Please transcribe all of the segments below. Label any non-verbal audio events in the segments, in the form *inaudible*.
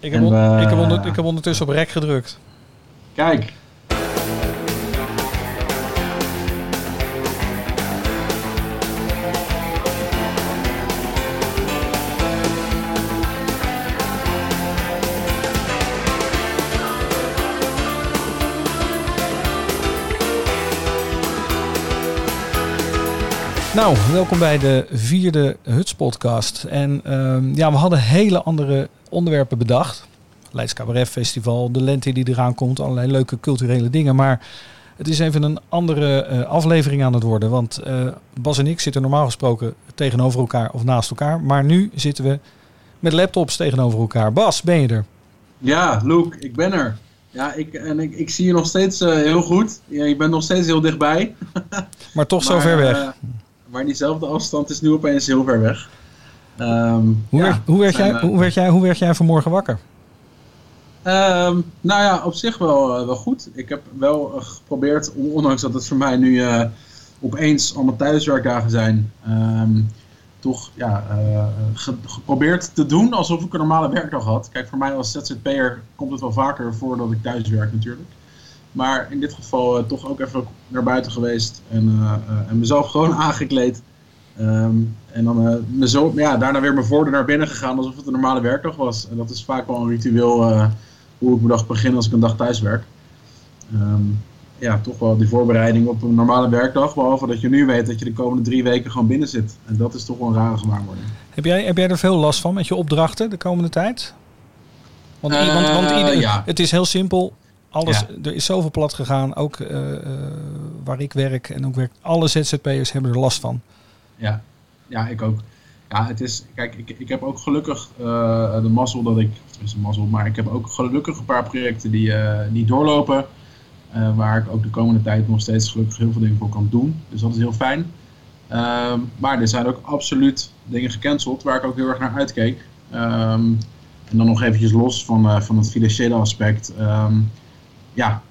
Ik heb, En, eh, ik, heb onder- ik heb ondertussen op rek gedrukt. Kijk. Nou, welkom bij de vierde Huts podcast. En ehm, ja, we hadden hele andere onderwerpen bedacht. Leids Cabaret Festival, de lente die eraan komt, allerlei leuke culturele dingen. Maar het is even een andere eh, aflevering aan het worden. Want eh, Bas en ik zitten normaal gesproken tegenover elkaar of naast elkaar. Maar nu zitten we met laptops tegenover elkaar. Bas, ben je er? Ja, Luke, ik ben er. Ja, ik, en ik, ik zie je nog steeds eh, heel goed. Ja, je bent nog steeds heel dichtbij. Maar toch zo *laughs* ver weg. maar diezelfde afstand is nu opeens heel ver weg. Ehm, hoe, ja, werd, hoe, werd zijn, jij, eh, hoe, werd jij, hoe werd jij vanmorgen wakker? Ehm, nou ja, op zich wel, eh, wel goed. Ik heb wel eh, geprobeerd, on- ondanks dat het voor mij nu eh, opeens allemaal thuiswerkdagen zijn, ehm, toch ja, eh, ge- geprobeerd te doen alsof ik een normale werkdag had. Kijk, voor mij als ZZP'er komt het wel vaker voor dat ik thuis werk natuurlijk. Maar in dit geval eh, toch ook even naar buiten geweest en, eh, eh, en mezelf *laughs* gewoon aangekleed. Ehm, en dan eh, ja, daarna weer mijn voordeur naar binnen gegaan alsof het een normale werkdag was. En dat is vaak wel een ritueel eh, hoe ik mijn dag begin als ik een dag thuis werk. Ehm, ja, toch wel die voorbereiding op een normale werkdag. Behalve dat je nu weet dat je de komende drie weken gewoon binnen zit. En dat is toch wel een rare gewaarwording. Heb jij, heb jij er veel last van met je opdrachten de komende tijd? Want, want, want Eh, ieder- ja. het is heel simpel. Alles, Ja. Er is zoveel plat gegaan. Ook waar ik werk en ook werk. Alle ZZP'ers hebben er last van. Ja, ja ik ook. Ja, het is, kijk, ik, ik heb ook gelukkig eh, de mazzel dat ik, is mazzel, maar ik heb ook gelukkig een paar projecten die, eh, die doorlopen. eh, waar ik ook de komende tijd nog steeds gelukkig heel veel dingen voor kan doen. Dus dat is heel fijn. Ehm, maar er zijn ook absoluut dingen gecanceld waar ik ook heel erg naar uitkeek. Ehm, en dan nog eventjes los van, van het financiële aspect. Ehm, ja,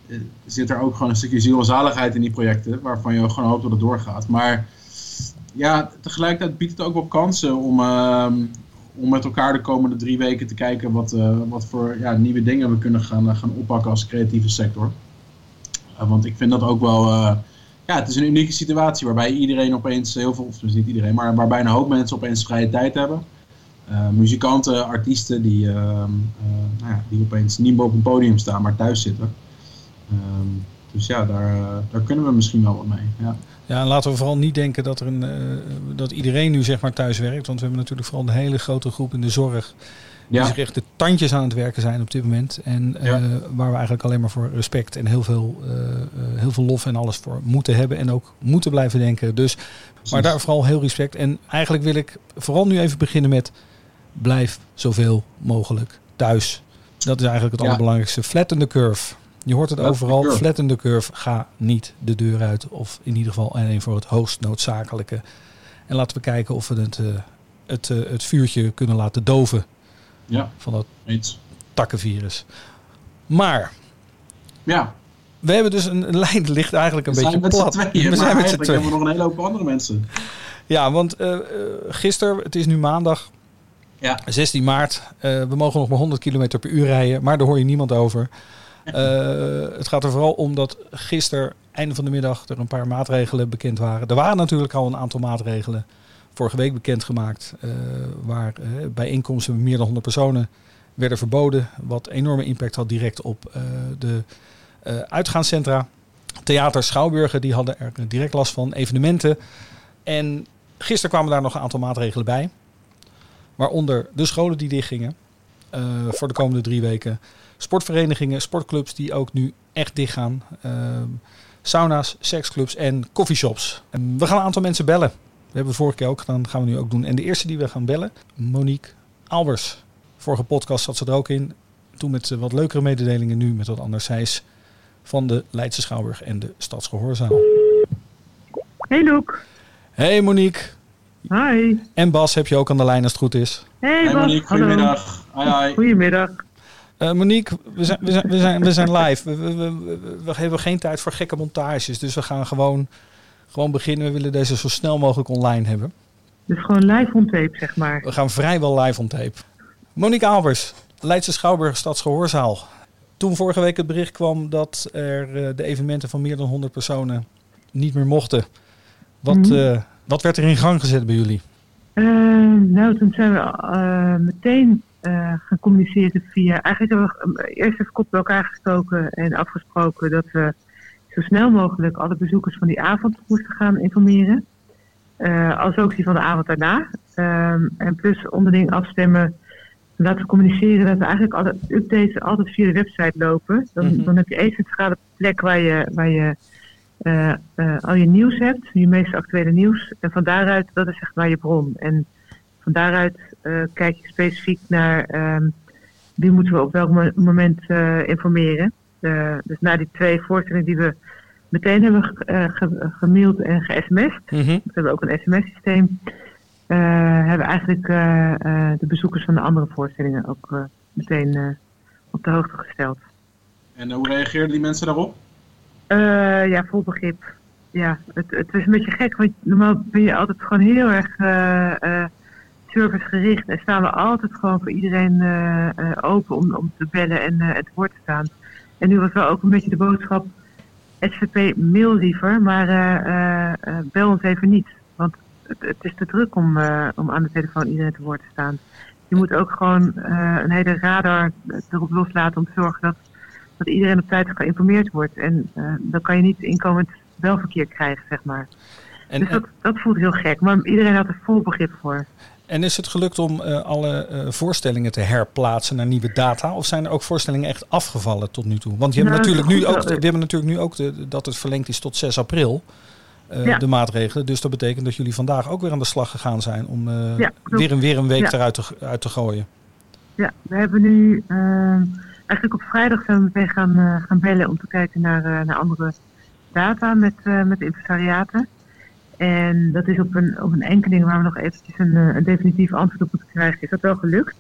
zit er ook gewoon een stukje ziel en zaligheid in die projecten. Waarvan je gewoon hoopt dat het doorgaat. Maar ja, tegelijkertijd biedt het ook wel kansen om, ehm, om met elkaar de komende drie weken te kijken wat, eh, wat voor ja, nieuwe dingen we kunnen gaan, eh, gaan oppakken als creatieve sector. Eh, want ik vind dat ook wel, ja, het is een unieke situatie waarbij iedereen opeens heel veel, of dus niet iedereen, maar waarbij een hoop mensen opeens vrije tijd hebben. Muzikanten, artiesten die, ehm, eh, nou ja, die opeens niet meer op een podium staan, maar thuis zitten. Ehm, dus ja, daar, daar kunnen we misschien wel wat mee. Ja. Ja, en laten we vooral niet denken dat, er een, eh, dat iedereen nu zeg maar thuis werkt. Want we hebben natuurlijk vooral een hele grote groep in de zorg. Die Ja. zich echt de tandjes aan het werken zijn op dit moment. En eh, waar we eigenlijk alleen maar voor respect en heel veel, eh, heel veel lof en alles voor moeten hebben. En ook moeten blijven denken. Dus, maar daar vooral heel respect. En eigenlijk wil ik vooral nu even beginnen met blijf zoveel mogelijk thuis. Dat is eigenlijk het Ja. allerbelangrijkste. Flatten the curve. Je hoort het overal. curve. Flatten the curve. Ga niet de deur uit. Of in ieder geval alleen voor het hoogst noodzakelijke. En laten we kijken of we het, eh, het, eh, het vuurtje kunnen laten doven Ja, van dat eens. takkenvirus. Maar Ja, we hebben dus een, een lijn ligt eigenlijk een we beetje zijn met plat. tweeën, *laughs* we zijn met z'n tweeën. hebben we nog een hele hoop andere mensen. Ja, want eh, gisteren, het is nu maandag, Ja. 16 maart. we mogen nog maar 100 km per uur rijden, maar daar hoor je niemand over. Eh, het gaat er vooral om dat gisteren, einde van de middag, er een paar maatregelen bekend waren. Er waren natuurlijk al een aantal maatregelen vorige week bekendgemaakt, eh waar eh, bijeenkomsten met meer dan 100 personen werden verboden. Wat enorme impact had direct op de uitgaanscentra. Theater, schouwburgen, die hadden er direct last van. Evenementen. En gisteren kwamen daar nog een aantal maatregelen bij. Waaronder de scholen die dichtgingen voor de komende drie weken. Sportverenigingen, sportclubs die ook nu echt dichtgaan. Ehm sauna's, seksclubs en coffeeshops. En we gaan een aantal mensen bellen. We hebben het vorige keer ook gedaan, dat gaan we nu ook doen. En de eerste die we gaan bellen, Monique Albers. Vorige podcast zat ze er ook in. Toen met eh, wat leukere mededelingen, nu met wat anders. Zij is van de Leidse Schouwburg en de Stadsgehoorzaal. Hey Luke. Hey Monique. Hi. En Bas heb je ook aan de lijn als het goed is. Hey, Hey Bas. Monique, Hallo. goedemiddag. Hoi, hoi. Goedemiddag. Eh, Monique, we zijn, we, zijn, we, zijn, we zijn live. We, we, we, hebben geen tijd voor gekke montages. Dus we gaan gewoon, gewoon beginnen. We willen deze zo snel mogelijk online hebben. Dus gewoon live on tape, zeg maar. We gaan vrijwel live on tape. Monique Albers, Leidse Schouwburg Stadsgehoorzaal. Toen vorige week het bericht kwam dat er eh, de evenementen van meer dan 100 personen niet meer mochten. Wat, Mhm. eh, wat werd er in gang gezet bij jullie? Nou, toen zijn we meteen eh, gaan communiceren via... Eigenlijk hebben we eh, eerst even kop bij elkaar gestoken en afgesproken dat we zo snel mogelijk alle bezoekers van die avond moesten gaan informeren. Eh, als ook die van de avond daarna. Ehm, en plus onderling afstemmen. Laten we communiceren dat we eigenlijk alle updates altijd via de website lopen. Dan, Mhm. dan heb je één centrale plek waar je, waar je eh, eh, al je nieuws hebt, je meest actuele nieuws. En van daaruit, dat is zeg maar je bron. En van daaruit eh, kijk je specifiek naar ehm, wie moeten we op welk mo- moment eh, informeren. Eh, dus na die twee voorstellingen die we meteen hebben ge- eh, ge- gemaild en ge-sms'd. Mhm. We hebben ook een sms-systeem. eh, hebben we eigenlijk eh, eh, de bezoekers van de andere voorstellingen ook eh, meteen eh, op de hoogte gesteld. En hoe reageerden die mensen daarop? Eh, ja, vol begrip. Ja, het, het is een beetje gek, want normaal ben je altijd gewoon heel erg eh, eh, servicegericht en staan we altijd gewoon voor iedereen eh, eh, open om, om te bellen en eh, het woord te staan. En nu was wel ook een beetje de boodschap, SVP mail liever, maar bel ons even niet. Want het, het is te druk om, om aan de telefoon iedereen te woord te staan. Je moet ook gewoon een hele radar erop loslaten om te zorgen dat dat iedereen op tijd geïnformeerd wordt. En dan kan je niet inkomend belverkeer krijgen, zeg maar. En, dus dat, dat voelt heel gek. Maar iedereen had er vol begrip voor. En is het gelukt om eh, alle eh, voorstellingen te herplaatsen naar nieuwe data? Of zijn er ook voorstellingen echt afgevallen tot nu toe? Want je hebt Nou, natuurlijk nu ook, we hebben natuurlijk nu ook de, dat het verlengd is tot 6 april. eh, Ja. De maatregelen. Dus dat betekent dat jullie vandaag ook weer aan de slag gegaan zijn om Ja, weer, een, weer een week Ja. eruit te, uit te gooien. Ja, we hebben nu... eh, eigenlijk op vrijdag zijn we meteen gaan, gaan bellen om te kijken naar, naar andere data met, met de impresariaten. En dat is op een, op een enkeling waar we nog eventjes een, eh, een definitief antwoord op moeten krijgen, is dat wel gelukt.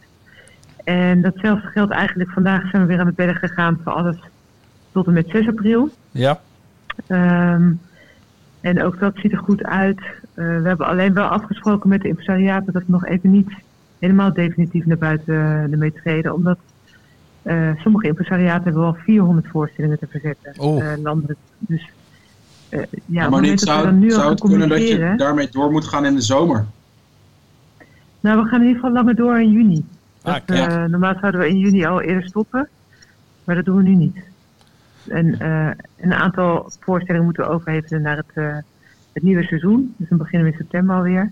En datzelfde geldt eigenlijk, vandaag zijn we weer aan het bellen gegaan voor alles tot en met 6 april. Ja? Ehm, en ook dat ziet er goed uit. Eh, we hebben alleen wel afgesproken met de impresariaten dat we nog even niet helemaal definitief naar buiten uh, ermee treden. Omdat uh, sommige impresariaten hebben wel 400 voorstellingen te verzetten. Oh. Uh, landelijk. Dus uh, ja, maar niet zou, nu zou het kunnen dat je daarmee door moet gaan in de zomer? Nou, we gaan in ieder geval langer door in juni. Ah, Dat, uh, normaal zouden we in juni al eerder stoppen, maar dat doen we nu niet. En uh, een aantal voorstellingen moeten we overhevelen naar het, uh, het nieuwe seizoen. Dus dan beginnen we in september alweer.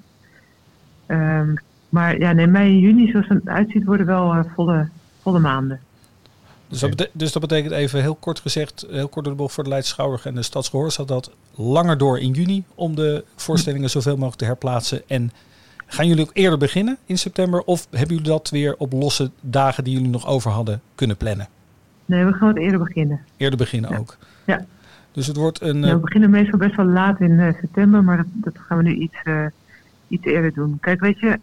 Um, maar ja, nee, mei en juni, zoals het uitziet, worden wel uh, volle, volle maanden. Dus dat, betekent, dus dat betekent even heel kort gezegd, heel kort door de bocht voor de Leidse Schouwburg en de Stadsgehoor, zat dat langer door in juni om de voorstellingen zoveel mogelijk te herplaatsen. En gaan jullie ook eerder beginnen in september of hebben jullie dat weer op losse dagen die jullie nog over hadden kunnen plannen? Nee, we gaan het eerder beginnen. Eerder beginnen ja. ook. Ja. Dus het wordt een. Ja, we beginnen meestal best wel laat in uh, september, maar dat, dat, gaan we nu iets, uh, iets eerder doen. Kijk, weet je,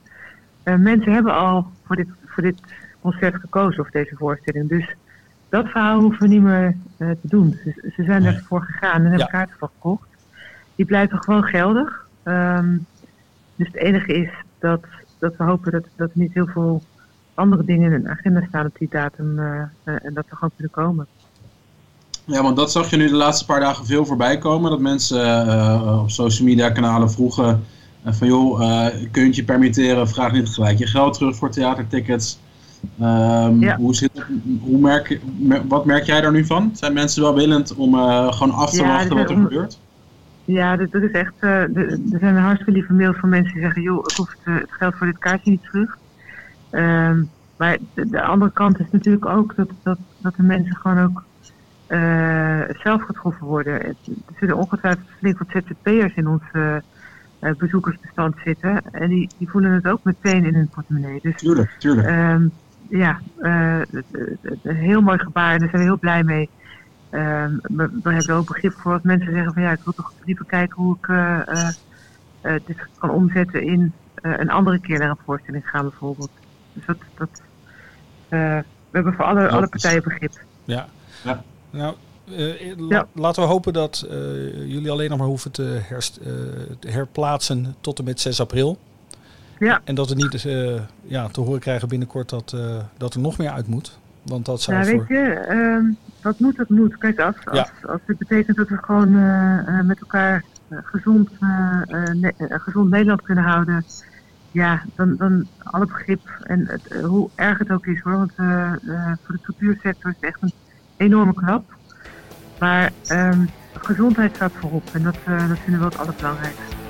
uh, mensen hebben al voor dit, voor dit concert gekozen of deze voorstelling. Dus dat verhaal hoeven we niet meer uh, te doen. Ze, ze zijn Nee. ervoor gegaan en hebben Ja. kaarten voor gekocht. Die blijven gewoon geldig. Um, dus het enige is dat, dat we hopen dat, dat er niet heel veel andere dingen in een agenda staan op die datum uh, uh, en dat we gewoon kunnen komen. Ja, want dat zag je nu de laatste paar dagen veel voorbij komen. Dat mensen uh, op social media kanalen vroegen van joh, kun je permitteren, vraag niet gelijk je geld terug voor theatertickets. Um, ja. hoe zit het, hoe merk, wat merk jij daar nu van? Zijn mensen wel willend om uh, gewoon af te ja, wachten wat er om, gebeurt? Ja, dat, dat is echt. Uh, er zijn hartstikke lieve mails van mensen die zeggen: joh, ik hoef het, het geld voor dit kaartje niet terug. Um, maar de, de, andere kant is natuurlijk ook dat, dat, dat de mensen gewoon ook uh, zelf getroffen worden. Er zitten ongetwijfeld flink wat ZZP'ers in ons bezoekersbestand zitten. En die, die voelen het ook meteen in hun portemonnee. Dus, tuurlijk, tuurlijk. Um, ja, uh, een heel mooi gebaar en daar zijn we heel blij mee. Um, we, we, hebben ook begrip voor als mensen zeggen van ja, ik wil toch liever kijken hoe ik uh, uh, dit kan omzetten in een andere keer naar een voorstelling gaan bijvoorbeeld. Dus dat, dat we hebben voor alle, alle partijen begrip. Ja, ja. nou ja. laten we hopen dat jullie alleen nog maar hoeven te, herst, te herplaatsen tot en met 6 april. Ja. En dat we niet uh, ja, te horen krijgen binnenkort dat, uh, dat er nog meer uit moet. Want dat zou ja, voor... weet je, wat moet, dat moet. Kijk, als, als, ja. als het betekent dat we gewoon met elkaar gezond, ne gezond Nederland kunnen houden... Ja, dan, dan alle begrip en het, hoe erg het ook is hoor. Want voor de cultuursector is het echt een enorme knap. Maar um, gezondheid staat voorop en dat, dat vinden we het allerbelangrijkste.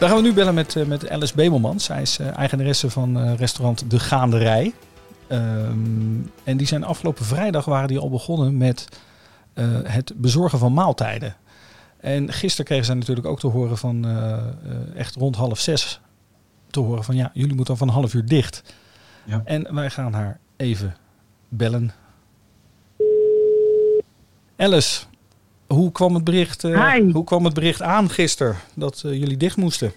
Dan gaan we nu bellen met, met Alice Bemelmans. Zij is uh, eigenaresse van uh, restaurant De Gaanderij. Um, en die zijn afgelopen vrijdag waren die al begonnen met uh, het bezorgen van maaltijden. En gisteren kregen zij natuurlijk ook te horen van echt rond half zes te horen van ja, jullie moeten van een half uur dicht. Ja. En wij gaan haar even bellen. Alice, hoe kwam het bericht, uh, hoe kwam het bericht aan gisteren dat uh, jullie dicht moesten?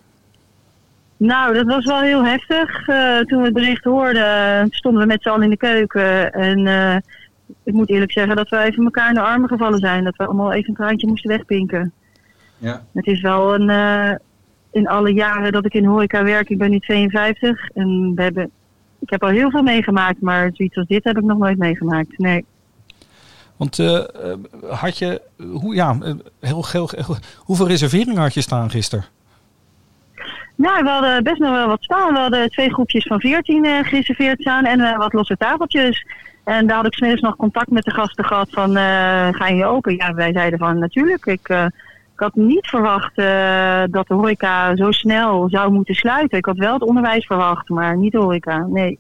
Nou, dat was wel heel heftig. Uh, toen we het bericht hoorden, stonden we met z'n allen in de keuken. En ik moet eerlijk zeggen dat we even elkaar in de armen gevallen zijn. Dat we allemaal even een traantje moesten wegpinken. Ja. Het is wel een, in alle jaren dat ik in horeca werk, ik ben nu 52. En we hebben, ik heb al heel veel meegemaakt, maar zoiets als dit heb ik nog nooit meegemaakt. Nee. Want uh, had je, hoe, ja, heel, heel, heel, hoeveel reserveringen had je staan gisteren? Nou, we hadden best nog wel wat staan. We hadden twee groepjes van 14 uh, gereserveerd staan en wat losse tafeltjes. En daar had ik smiddags nog contact met de gasten gehad van, ga je open? Ja, wij zeiden van, natuurlijk. Ik, ik had niet verwacht dat de horeca zo snel zou moeten sluiten. Ik had wel het onderwijs verwacht, maar niet de horeca, nee.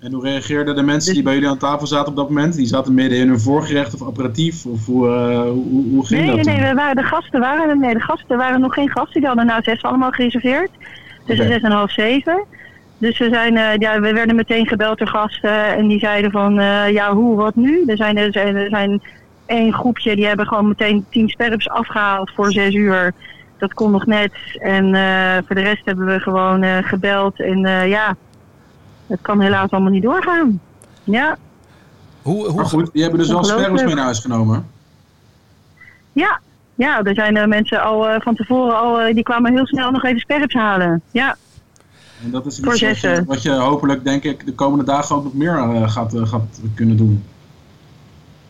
En hoe reageerden de mensen die bij jullie aan tafel zaten op dat moment? Die zaten midden in hun voorgerecht of aperitief? Of hoe, uh, hoe, hoe ging nee, dat? Nee, nee, we waren, de gasten waren, nee, de gasten waren nog geen gasten. Die hadden na zes allemaal gereserveerd. Tussen okay. zes en half zeven. Dus we, zijn, uh, ja, we werden meteen gebeld door gasten en die zeiden van, uh, ja, hoe, wat nu? Er zijn, er zijn, er zijn één groepje, die hebben gewoon meteen tien sperps afgehaald voor zes uur. Dat kon nog net. En voor de rest hebben we gewoon gebeld en ja het kan helaas allemaal niet doorgaan. Ja. Hoe, hoe... Maar goed, die hebben dus wel sperms mee naar huis genomen? Ja, ja er zijn uh, mensen al uh, van tevoren al, uh, die kwamen heel snel nog even sperms halen. Ja. En dat is iets wat je, wat je, hopelijk, denk ik, de komende dagen ook nog meer gaat, gaat kunnen doen.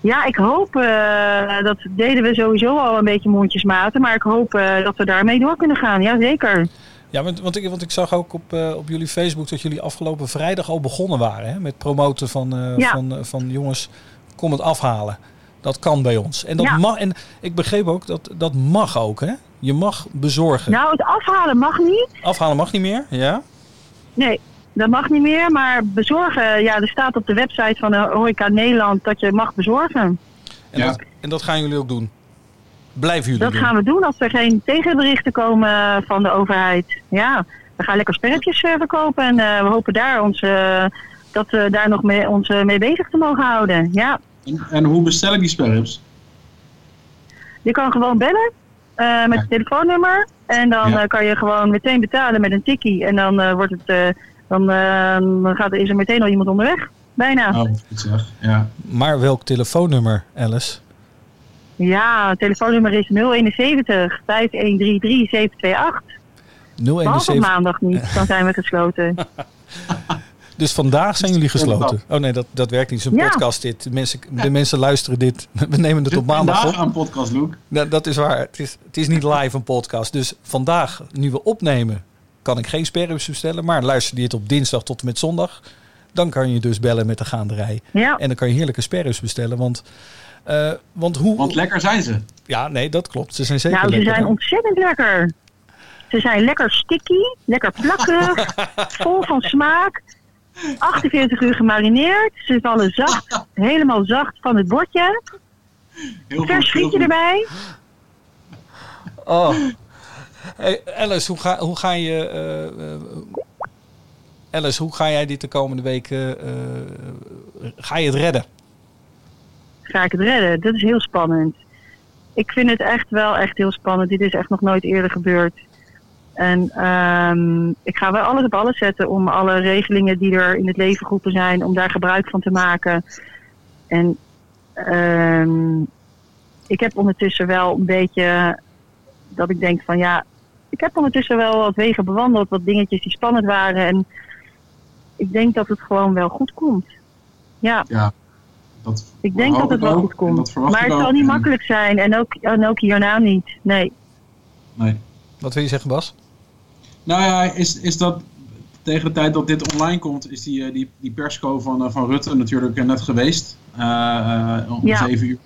Ja, ik hoop, dat deden we sowieso al een beetje mondjesmaten, maar ik hoop dat we daarmee door kunnen gaan. Ja, zeker. Ja, want, want, ik, want ik zag ook op, uh, op jullie Facebook dat jullie afgelopen vrijdag al begonnen waren hè, met promoten van, uh, ja. van, uh, van jongens, kom het afhalen. Dat kan bij ons. En, dat ja. mag, en ik begreep ook dat dat mag ook. Hè? Je mag bezorgen. Nou, het afhalen mag niet. Afhalen mag niet meer, ja? Nee, dat mag niet meer. Maar bezorgen, ja, er staat op de website van de Horeca Nederland dat je mag bezorgen. En, ja. dat, en dat gaan jullie ook doen? Blijven jullie Dat doen? gaan we doen als er geen tegenberichten komen van de overheid. Ja, we gaan lekker spelletjes uh, verkopen en uh, we hopen daar ons, uh, dat we daar nog mee, ons mee bezig te mogen houden. Ja. En, en hoe bestel ik die sperrips? Je kan gewoon bellen met ja. je telefoonnummer en dan ja. kan je gewoon meteen betalen met een tikkie en dan wordt het, dan, dan gaat, is er meteen al iemand onderweg. Bijna. Oh, goed zeg. Ja. Maar welk telefoonnummer, Alice? Ja, het telefoonnummer is 071 5133 728. 071. op maandag niet, dan zijn we gesloten. *laughs* dus vandaag zijn jullie gesloten? Oh nee, dat, dat werkt niet. Het is een Ja. podcast dit. De mensen, de mensen luisteren dit. *laughs* We nemen het op maandag Vandaag op. aan podcast, Luke. Ja, dat is waar. Het is, het is niet live een podcast. Dus vandaag, nu we opnemen, kan ik geen sperrips bestellen. Maar luister je het op dinsdag tot en met zondag. Dan kan je dus bellen met de gaanderij. Ja, En dan kan je heerlijke sperrips bestellen. Want, eh, want hoe... Want lekker zijn ze. ja, nee, dat klopt. Ze zijn zeker nou, ze lekker. zijn ontzettend lekker. Ze zijn lekker sticky, lekker plakkerig, *laughs* vol van smaak. 48 uur gemarineerd. Ze vallen zacht, *laughs* helemaal zacht van het bordje. Heel Vers frietje erbij. Oh. Hey, Alice, hoe ga, hoe ga je... Alice, hoe ga jij dit de komende weken... eh, ga je het redden? Ga ik het redden? Dat is heel spannend. Ik vind het echt wel echt heel spannend. Dit is echt nog nooit eerder gebeurd. En ehm, ik ga wel alles op alles zetten om alle regelingen die er in het leven geroepen zijn, om daar gebruik van te maken. En ehm, ik heb ondertussen wel een beetje dat ik denk van ja, ik heb ondertussen wel wat wegen bewandeld, wat dingetjes die spannend waren. En ik denk dat het gewoon wel goed komt. Ja, Ja, dat ik denk dat het wel ook, goed komt. Maar het zal ook. niet En- makkelijk zijn en ook, en ook hierna niet. Nee. Nee. Wat wil je zeggen, Bas? Nou ja, is, is dat tegen de tijd dat dit online komt, is die, eh, die, die persco van, eh, van Rutte natuurlijk eh, net geweest. eh, eh, om Ja. zeven uur.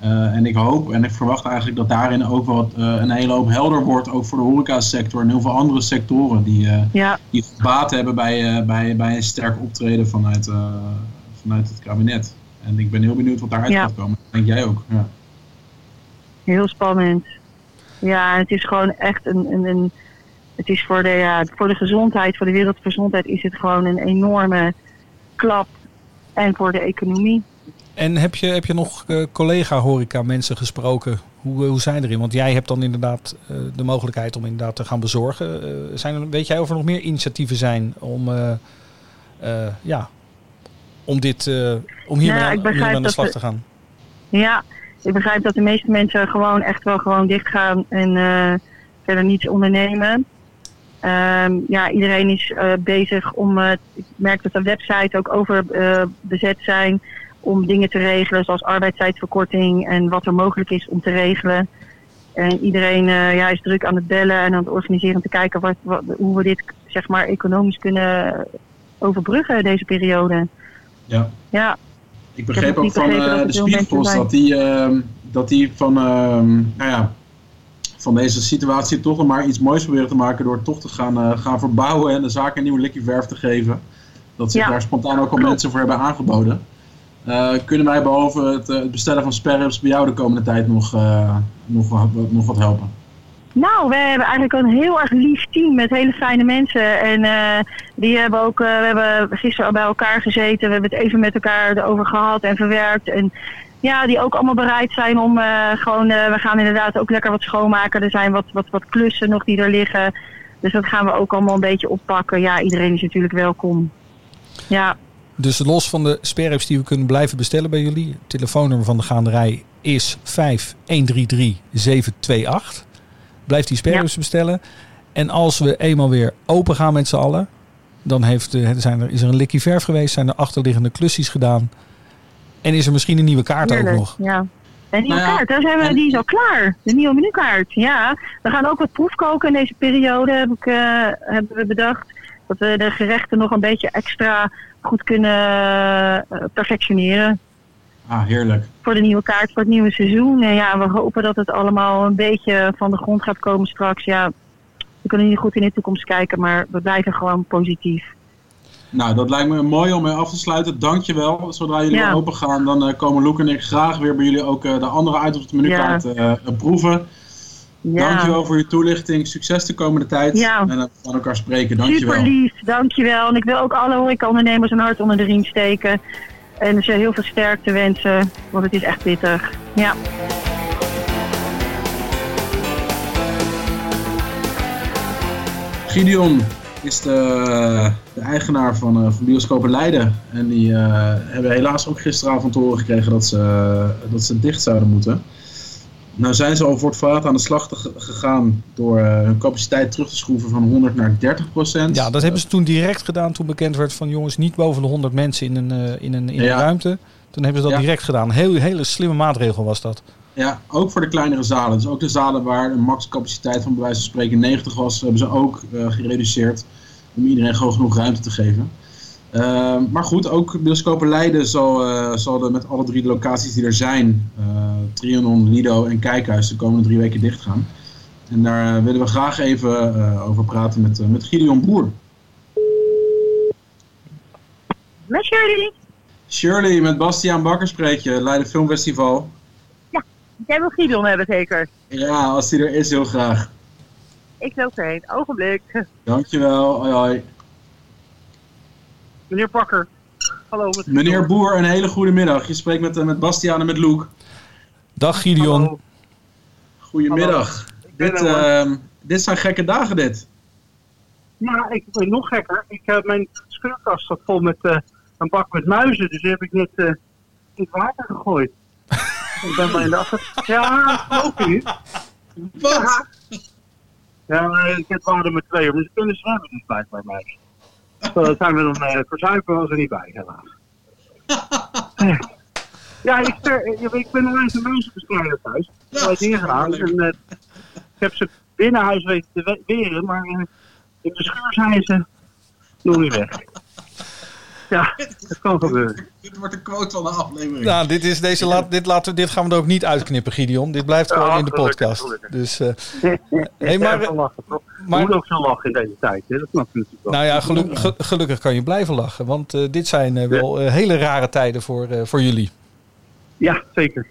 Eh, en ik hoop en ik verwacht eigenlijk dat daarin ook wat eh, een hele hoop helder wordt, ook voor de horecasector en heel veel andere sectoren die, eh, Ja, die baat hebben bij, eh, bij, bij een sterk optreden vanuit, eh, vanuit het kabinet. En ik ben heel benieuwd wat daaruit Ja. gaat komen. Denk jij ook? Ja. heel spannend. Ja, het is gewoon echt een. een, een het is voor de, ja, voor de gezondheid, voor de wereldgezondheid, is het gewoon een enorme klap. En voor de economie. En heb je, heb je nog eh, collega-horeca mensen gesproken? Hoe, eh, hoe zijn erin? Want jij hebt dan inderdaad eh, de mogelijkheid om inderdaad te gaan bezorgen. Zijn er, weet jij of er nog meer initiatieven zijn om, eh, eh, ja, om, dit, eh, om hiermee Nou, aan- de slag te gaan? Ja, ik begrijp dat de meeste mensen gewoon echt wel gewoon dicht gaan en eh, verder niets ondernemen. Ehm, ja, iedereen is eh, bezig om, ik merk dat de websites ook overbezet bezet zijn om dingen te regelen zoals arbeidstijdverkorting en wat er mogelijk is om te regelen. En iedereen ja, is druk aan het bellen en aan het organiseren om te kijken wat, wat, hoe we dit zeg maar economisch kunnen overbruggen deze periode. Ja. Ja, Ik begreep ook van eh, de Spiegels zijn. dat die, ehm, dat die van, ehm, nou ja, van deze situatie toch nog maar iets moois proberen te maken door toch te gaan, eh, gaan verbouwen en de zaak een nieuwe likje verf te geven. Dat zich Ja. daar spontaan ook al mensen voor hebben aangeboden. Eh, kunnen wij behalve het, het bestellen van sperrips bij jou de komende tijd nog, eh, nog, wat, nog wat helpen? Nou, we hebben eigenlijk een heel erg lief team met hele fijne mensen. En eh, die hebben ook, eh, we hebben gisteren al bij elkaar gezeten. We hebben het even met elkaar erover gehad en verwerkt. En ja, die ook allemaal bereid zijn om eh, gewoon, we gaan inderdaad ook lekker wat schoonmaken. Er zijn wat, wat, wat klussen nog die er liggen. Dus dat gaan we ook allemaal een beetje oppakken. Ja, iedereen is natuurlijk welkom. Ja, Dus los van de sperrips die we kunnen blijven bestellen bij jullie, telefoonnummer van de gaanderij is 5133 728. Blijf die sperrips bestellen. En als we eenmaal weer open gaan met z'n allen, dan heeft, eh, zijn er, is er een likkie verf geweest, zijn er achterliggende klusjes gedaan. En is er misschien een nieuwe kaart ook nog. Ja. En nieuwe Nou ja, kaart, daar zijn we, en- die is al klaar. De nieuwe menukaart, ja. We gaan ook wat proefkoken in deze periode, heb ik, eh, hebben we bedacht. Dat we de gerechten nog een beetje extra goed kunnen eh, perfectioneren. Ah, heerlijk. Voor de nieuwe kaart, voor het nieuwe seizoen. En ja, we hopen dat het allemaal een beetje van de grond gaat komen straks. Ja, we kunnen niet goed in de toekomst kijken, maar we blijven gewoon positief. Nou, dat lijkt me mooi om mee af te sluiten. Dankjewel. Zodra jullie Ja. weer open gaan, dan eh, komen Loek en ik graag weer bij jullie ook eh, de andere items op de menukaart eh, eh, proeven. Ja, Dankjewel voor je toelichting. Succes de komende tijd. Ja. En dat we aan elkaar spreken. Dankjewel. Super lief, dankjewel. En ik wil ook alle horecaondernemers een hart onder de riem steken. En ze heel veel sterkte wensen, want het is echt pittig. Ja, Gideon is de, de eigenaar van, eh van Bioscopen Leiden. En die eh, hebben helaas ook gisteravond te horen gekregen dat ze, dat ze dicht zouden moeten. Nou zijn ze al voor het verraad aan de slag gegaan door eh, hun capaciteit terug te schroeven van 100 naar 30 procent. Ja, dat hebben ze toen direct gedaan toen bekend werd van jongens niet boven de 100 mensen in een, eh, in een, in een ruimte. Toen hebben ze dat Ja. direct gedaan. Heel hele slimme maatregel was dat. Ja, ook voor de kleinere zalen. Dus ook de zalen waar een maxcapaciteit van bij wijze van spreken 90 was, hebben ze ook eh, gereduceerd om iedereen gewoon genoeg ruimte te geven. Eh, maar goed, ook Bioscopen Leiden zal, eh, zal de, met alle drie de locaties die er zijn, eh, Trianon, Lido en Kijkhuis, de komende drie weken dicht gaan. En daar eh, willen we graag even over praten met, met Gideon Boer. met Shirley. Shirley, met Bastiaan Bakker spreek je, Leiden Filmfestival. Jij wil Gideon hebben zeker? Ja, als die er is, heel graag. Ik loop erheen. Ogenblik. Dankjewel, hoi hoi. Meneer Pakker. Hallo. Met Meneer Boer, een hele goede middag. Je spreekt met, eh, met Bastiaan en met Loek. Dag Gideon. Hallo. Goedemiddag. Dit, ehm, dit zijn gekke dagen, dit. Ja, ik ben nog gekker. Ik heb mijn schuurkast staat vol met eh, een bak met muizen. Dus die heb ik net eh, in het water gegooid. *laughs* Ik ben maar in de afstand. Ja, geloof je niet? Wat? Ja, ik heb waren er met twee, maar ze kunnen zwemmen dus blijkbaar mij. Zo zijn we dan uh, verzuipen, was er niet bij, helaas. ja, ik, ik, ben eens een mensenbestrijder thuis. Ik heb dingen gedaan. En, uh, ik heb ze binnen huis weten te weren, maar uh, in de schuur zijn ze nog niet weg. Ja, dat kan gebeuren. Dit wordt de quote van de aflevering. Nou, dit, is deze laat, dit, laten, dit gaan we er ook niet uitknippen, Gideon. Dit blijft gewoon Ja, in de podcast. gelukkig. Dus, eh, *laughs* hey, maar, Ja, maar- Je moet ook zo lachen in deze tijd, hè? dat snap je natuurlijk wel. nou ja, geluk- ge- gelukkig kan je blijven lachen. Want eh, dit zijn eh, wel hele rare tijden voor, eh, voor jullie. Ja, zeker.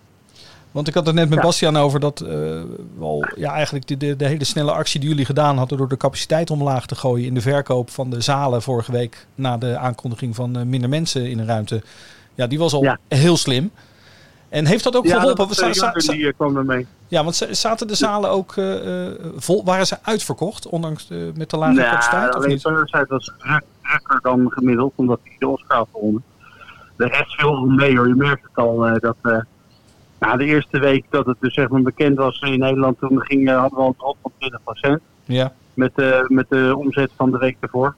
Want ik had het net met Ja. Bastiaan over dat eh, wel, ja, eigenlijk de, de, de hele snelle actie die jullie gedaan hadden door de capaciteit omlaag te gooien in de verkoop van de zalen vorige week na de aankondiging van eh, minder mensen in een ruimte. Ja, die was al Ja. heel slim. En heeft dat ook ja, geholpen? dat was, uh, die uh, kwam ermee. ja, want za- zaten de zalen ook eh, eh, vol? Waren ze uitverkocht, ondanks met de lage capaciteit? Of alleen? Parasite was druk- drukker dan gemiddeld, omdat hij de Oscar gewonnen. De rest viel mee hoor, je merkt het al. eh, dat, na de eerste week dat het dus zeg maar bekend was in Nederland, toen ging, eh, hadden we al een drop van 20% Ja, met, eh, met de omzet van de week ervoor.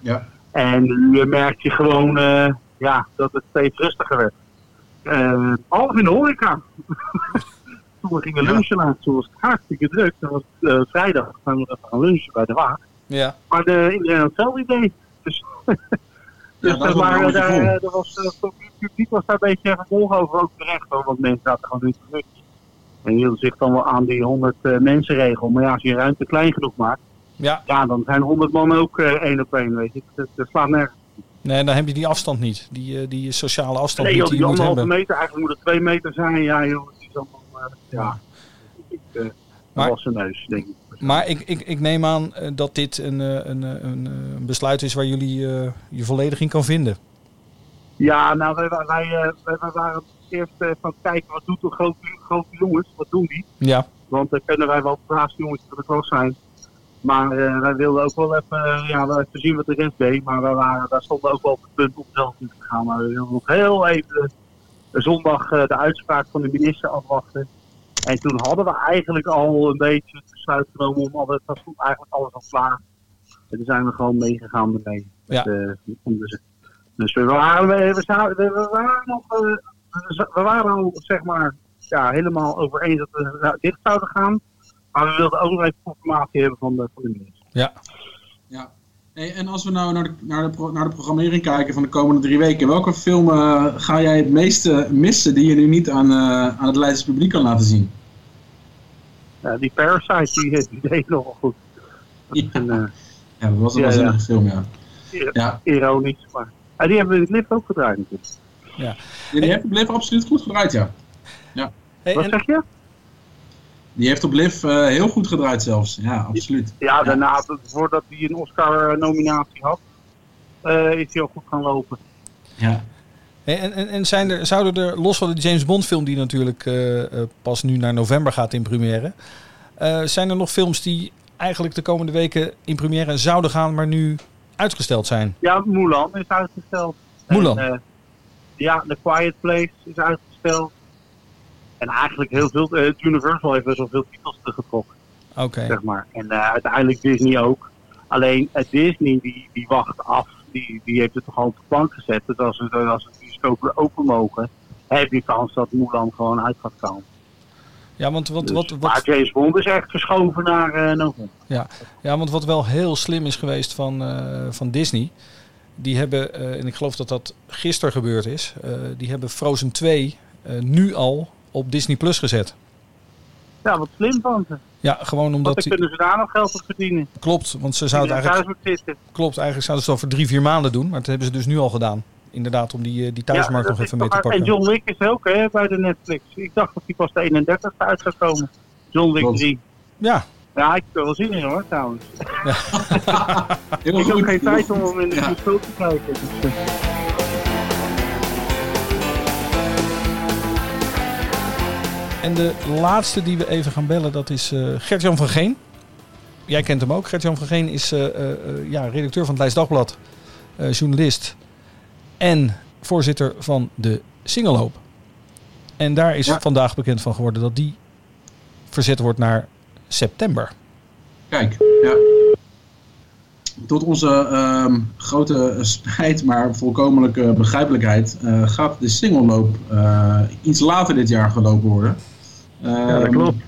Ja. En nu merk je gewoon eh, ja, dat het steeds rustiger werd. Behalve in de horeca. *laughs* toen we gingen Ja. lunchen laatst, toen was het hartstikke druk. Dat was eh, vrijdag, gaan we gaan lunchen bij de Waag. ja. Maar de, iedereen had hetzelfde idee. Dus, *laughs* dus dat maar, mooi daar, was, publiek was daar een beetje vervolg over, ook terecht hoor, want mensen zaten gewoon niet te lunchen. En die hielden zich dan wel aan die 100 eh, mensenregel. Maar ja, als je ruimte klein genoeg maakt, ja. ja, dan zijn 100 man ook eh, één op één, weet je. Dat, dat slaat nergens. Nee, dan heb je die afstand niet. Die, eh, die sociale afstand Nee, joh, die die je moet anderhalve hebben. meter, eigenlijk moet het twee meter zijn. Ja, joh, het is allemaal, eh, ja. Ik, dat Maar- was zijn neus, denk ik. Maar ik, ik, ik neem aan dat dit een, een, een, een besluit is waar jullie je volledig in kan vinden. Ja, nou, wij, wij, wij, eh, wij- wij waren eerst eh, van het kijken, wat doet de grote, grote jongens, wat doen die? Ja, Want dan kunnen wij wel de jongens voor de klas zijn. Maar eh, wij wilden ook wel even, ja, wel even zien wat de rest deed. Maar wij waren, daar stonden ook wel op het punt om zelf niet te gaan. Maar we wilden nog heel even de zondag de uitspraak van de minister afwachten. En toen hadden we eigenlijk al een beetje het besluit genomen om alles, dat eigenlijk alles al klaar. En toen zijn we gewoon meegegaan ermee. Ja. Met, eh, om de- dus we waren, we, we, zouden- we, we waren nog, eh, we, we waren al zeg maar ja, helemaal over eens dat we dicht zouden gaan. Maar we wilden ook nog even confirmatie hebben van de, van de minister. ja. Ja. Hey, en als we nou naar de, naar, de, pro- naar de programmering kijken van de komende drie weken, welke film eh, ga jij het meeste missen die je nu niet aan, eh, aan het Leidse publiek kan laten zien? Ja, die Parasite die, die deed nogal goed. Dat is een, eh, Ja, dat was een Ja, waanzinnige ja. film, ja. Ja, ironisch. Maar ja, die hebben we in het lift ook gedraaid natuurlijk. die, die heeft op Liv absoluut goed gedraaid, ja. Hey, Wat en- zeg je? Die heeft op Liv eh, heel goed gedraaid zelfs. Ja, absoluut. Ja, daarna, voordat hij een Oscar-nominatie had, eh, is hij ook goed gaan lopen. Ja. en, en, en zijn er, zouden er, los van de James Bond film die natuurlijk eh, eh, pas nu naar november gaat in première, eh, zijn er nog films die eigenlijk de komende weken in première zouden gaan, maar nu uitgesteld zijn? Ja, Mulan is uitgesteld. Mulan? En, eh, ja, The Quiet Place is uitgesteld. En eigenlijk heel veel, eh, Universal heeft best wel veel titels teruggetrokken. Oké. zeg maar. En eh, uiteindelijk Disney ook. Alleen Disney die, die wacht af, die, die heeft het toch al op de plank gezet. Dus als, het, als het bioscopen weer open mogen, heb je kans dat Mulan gewoon uit gaat komen. Ja, want wat, Dus, wat, wat, Maar James Bond is echt verschoven naar eh november. Ja, want wat wel heel slim is geweest van, eh, van Disney. Die hebben, eh, en ik geloof dat dat gisteren gebeurd is. die hebben Frozen 2 eh, nu al op Disney Plus gezet. Ja, wat slim van ze. Ja, gewoon Want omdat dan die, kunnen ze daar nog geld op verdienen. klopt, want ze zouden eigenlijk klopt, eigenlijk zouden ze het over drie vier maanden doen, maar dat hebben ze dus nu al gedaan. Inderdaad, om die, eh, die thuismarkt nog even mee te pakken. En John Wick is ook hè, bij de Netflix. Ik dacht dat die pas de 31 uit zou komen. John Wick Klopt. 3. Ja, Ja, ik heb er wel zin in hoor, trouwens. Heel *laughs* Ik heb goed. ook geen tijd om hem in de Ja. te kijken. Dus, en de laatste die we even gaan bellen, dat is eh Gert-Jan van Geen. Jij kent hem ook. Gert-Jan van Geen is eh, ja, redacteur van het Leids Dagblad, eh, journalist en voorzitter van de Singelhoop. En daar is Ja. vandaag bekend van geworden dat die verzet wordt naar september. Kijk, ja. Tot onze ehm, grote spijt, maar volkomenlijke begrijpelijkheid, eh, gaat de singelloop eh, iets later dit jaar gelopen worden. Ja, dat Ehm, klopt.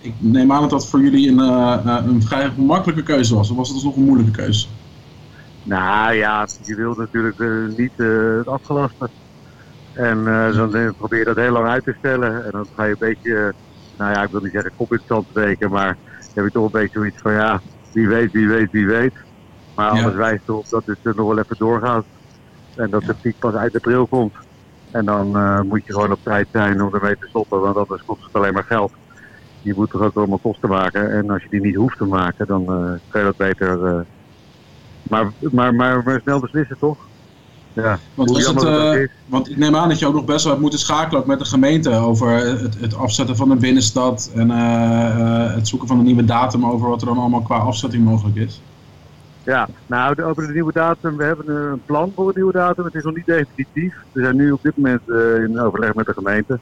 Ik neem aan dat dat voor jullie een, eh, een vrij gemakkelijke keuze was. Of was het alsnog een moeilijke keuze? Nou ja, je wilt natuurlijk eh, niet eh, het afgelasten. En dan eh, probeer je dat heel lang uit te stellen. En dan ga je een beetje, nou ja, ik wil niet zeggen kop in het zand steken, maar dan heb je toch een beetje zoiets van ja, wie weet, wie weet, wie weet. Maar Ja. alles wijst erop dat het er nog wel even doorgaat. En dat de piek pas uit april komt. En dan moet je gewoon op tijd zijn om ermee te stoppen, want anders kost het alleen maar geld. Je moet toch ook allemaal kosten maken. En als je die niet hoeft te maken, dan kan je dat beter. Maar, maar, maar, maar snel beslissen, toch? Ja, Want, is het, eh, want ik neem aan dat je ook nog best wel hebt moeten schakelen ook met de gemeente over het, het afzetten van de binnenstad en eh, eh, het zoeken van een nieuwe datum over wat er dan allemaal qua afzetting mogelijk is. Ja, nou, over de nieuwe datum. We hebben een plan voor een nieuwe datum. Het is nog niet definitief. We zijn nu op dit moment in overleg met de gemeente.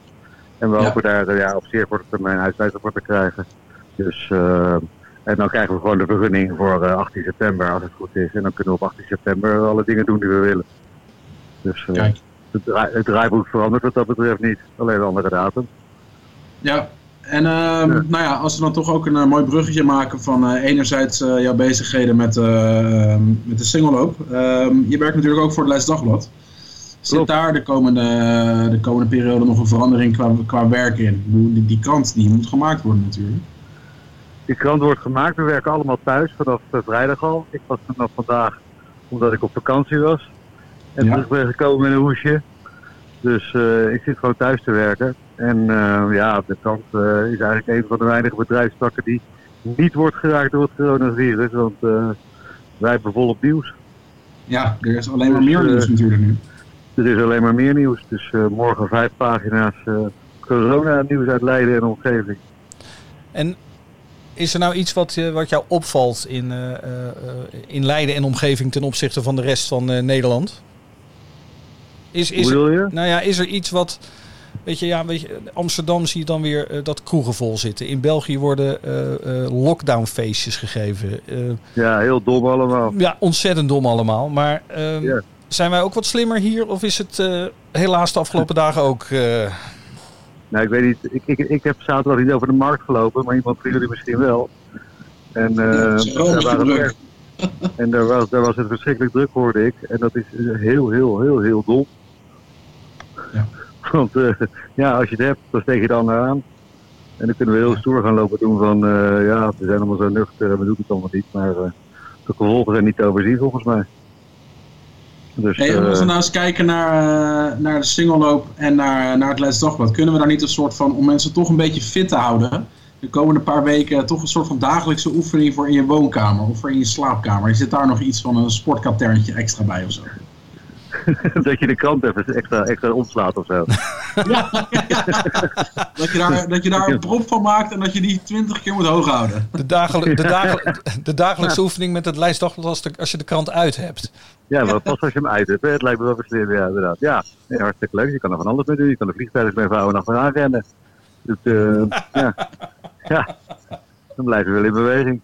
En we Ja. hopen daar ja, op zeer korte termijn uitsluiting voor te krijgen. Dus, en dan krijgen we gewoon de vergunning voor eh, 18 september, als het goed is. En dan kunnen we op 18 september alle dingen doen die we willen. Dus eh, het, draai- het draaiboek verandert wat dat betreft niet. Alleen een andere datum. Ja, en ehm, Ja. nou ja, als we dan toch ook een eh, mooi bruggetje maken van eh, enerzijds eh, jouw bezigheden met, eh, ehm, met de singelloop. Ehm, je werkt natuurlijk ook voor het Leids Dagblad. Zit Klopt. daar de komende, de komende periode nog een verandering qua, qua werk in? Die, die krant die moet gemaakt worden natuurlijk. Die krant wordt gemaakt. We werken allemaal thuis vanaf eh, vrijdag al. Ik was vanaf vandaag omdat ik op vakantie was. En Ja. terug ben gekomen met een hoesje. Dus eh, ik zit gewoon thuis te werken. En eh, ja, de krant eh, is eigenlijk een van de weinige bedrijfstakken die niet wordt geraakt door het coronavirus. Want eh, wij hebben volop nieuws. Ja, er is alleen maar Dus, meer nieuws natuurlijk nu. Er is alleen maar meer nieuws. Dus eh, morgen vijf pagina's eh, corona-nieuws uit Leiden en omgeving. En is er nou iets wat, je- wat jou opvalt in, eh, eh, eh, in Leiden en omgeving ten opzichte van de rest van eh, Nederland? Is, Hoe is, je? nou ja, is er iets wat. Weet je, ja, weet je, Amsterdam zie je dan weer eh, dat kroegen vol zitten. In België worden eh, eh, lockdownfeestjes gegeven. Eh, Ja, heel dom allemaal. ja, ontzettend dom allemaal. Maar ehm, zijn wij ook wat slimmer hier? Of is het eh, helaas de afgelopen dagen ook... Nou, ik weet niet. Ik, ik, ik heb zaterdag niet over de markt gelopen, maar iemand van jullie misschien wel. En, Ja, eh daar, waren en daar, was, daar was het verschrikkelijk druk, hoorde ik. En dat is heel, heel, heel, heel dom. Ja. Want eh, ja, als je het hebt, dan steek je ander aan. En dan kunnen we heel stoer gaan lopen doen van, eh, ja, we zijn allemaal zo nuchter we doen het allemaal niet. Maar de gevolgen zijn niet te overzien volgens mij. Dus, Hey, we eh, nou eens kijken naar, eh, naar de singelloop en naar, naar het Leids Dagblad, kunnen we daar niet een soort van, om mensen toch een beetje fit te houden, de komende paar weken toch een soort van dagelijkse oefening voor in je woonkamer of voor in je slaapkamer? Zit daar nog iets van een sportkaterntje extra bij of zo? *laughs* dat je de krant even extra, extra omslaat of zo. *laughs* Dat je, daar, dat je daar een prop van maakt en dat je die twintig keer moet hoog houden. de, dagel- de, dagel- de dagelijkse oefening met het lijstdagblad als, de- als je de krant uit hebt. Ja, maar pas als je hem uit hebt. hè. Het lijkt me wel verslim, ja, inderdaad. Ja, nee, hartstikke leuk. Je kan er van alles mee doen. Je kan de vliegtuigen mee vouwen en achteraan rennen. Dus, eh, ja. ja, dan blijf je wel in beweging.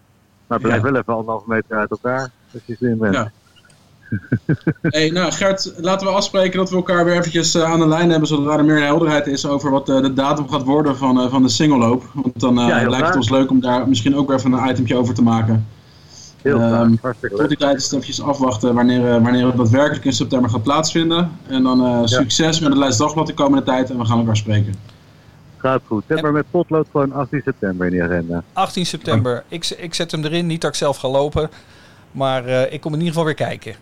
Maar blijf Ja. wel even anderhalve meter uit elkaar, als je slim bent. Ja. Hey, nou Gert, laten we afspreken dat we elkaar weer eventjes eh, aan de lijn hebben, zodra er meer helderheid is over wat eh, de datum gaat worden van, eh, van de singelloop. Want dan eh, Ja, lijkt het ons leuk om daar misschien ook weer even een itemtje over te maken. Heel graag, Ehm, hartstikke Tot die tijd is het eventjes afwachten wanneer, eh, wanneer het daadwerkelijk in september gaat plaatsvinden. En dan eh, succes met het Leids Dagblad de komende tijd en we gaan elkaar spreken. Gaat goed. Zet maar met potlood gewoon 18 september in die agenda. 18 september. Ik, ik zet hem erin, niet dat ik zelf ga lopen. Maar eh, ik kom in ieder geval weer kijken.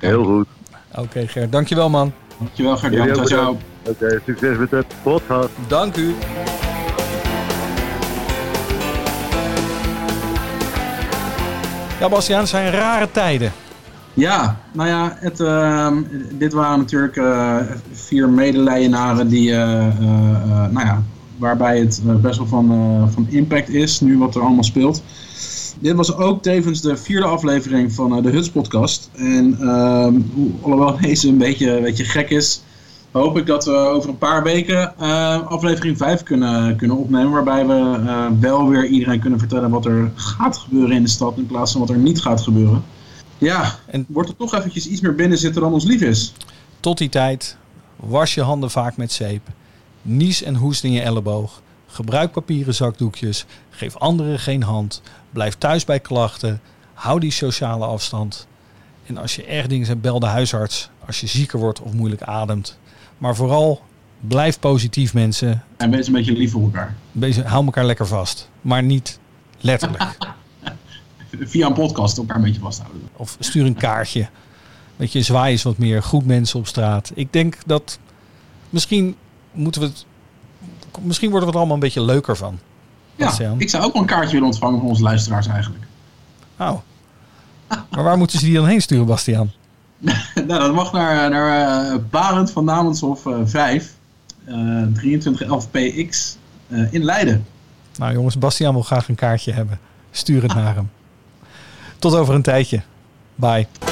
Heel goed. Oké Gert, dankjewel man. Dankjewel Jullie ciao ook ciao. Oké, succes met de podcast. Dank u. Ja Bastiaan, het zijn rare tijden. Ja, nou ja, het, ehm, dit waren natuurlijk eh, vier medelijdenaren die, eh, eh, nou ja, waarbij het best wel van, eh, van impact is, nu wat er allemaal speelt. Dit was ook tevens de vierde aflevering van eh, de Huts podcast. En hoe- alhoewel *laughs* deze een beetje, een beetje gek is, hoop ik dat we over een paar weken uh, aflevering 5 kunnen, kunnen opnemen. Waarbij we uh, wel weer iedereen kunnen vertellen wat er gaat gebeuren in de stad. In plaats van wat er niet gaat gebeuren. Ja, en wordt er toch eventjes iets meer binnen zitten dan ons lief is. Tot die tijd, was je handen vaak met zeep. Nies en hoest in je elleboog. Gebruik papieren zakdoekjes. Geef anderen geen hand. Blijf thuis bij klachten. Hou die sociale afstand. En als je erg dingen hebt, bel de huisarts. Als je zieker wordt of moeilijk ademt. Maar vooral, blijf positief mensen. En wees een beetje lief voor elkaar. Wees, hou elkaar lekker vast. Maar niet letterlijk. *laughs* Via een podcast elkaar een beetje vasthouden. Of stuur een kaartje. Weet je, zwaai eens wat meer. Goed mensen op straat. Ik denk dat misschien moeten we het... Misschien worden we er allemaal een beetje leuker van. Ja, ik zou ook wel een kaartje willen ontvangen van onze luisteraars eigenlijk. Oh. Maar waar moeten ze die dan heen sturen, Bastiaan? *laughs* nou, dat mag naar, naar uh, Barend van Namenshof uh, 5, uh, 2311px in Leiden. Nou jongens, Bastiaan wil graag een kaartje hebben. Stuur het *laughs* naar hem. Tot over een tijdje. Bye.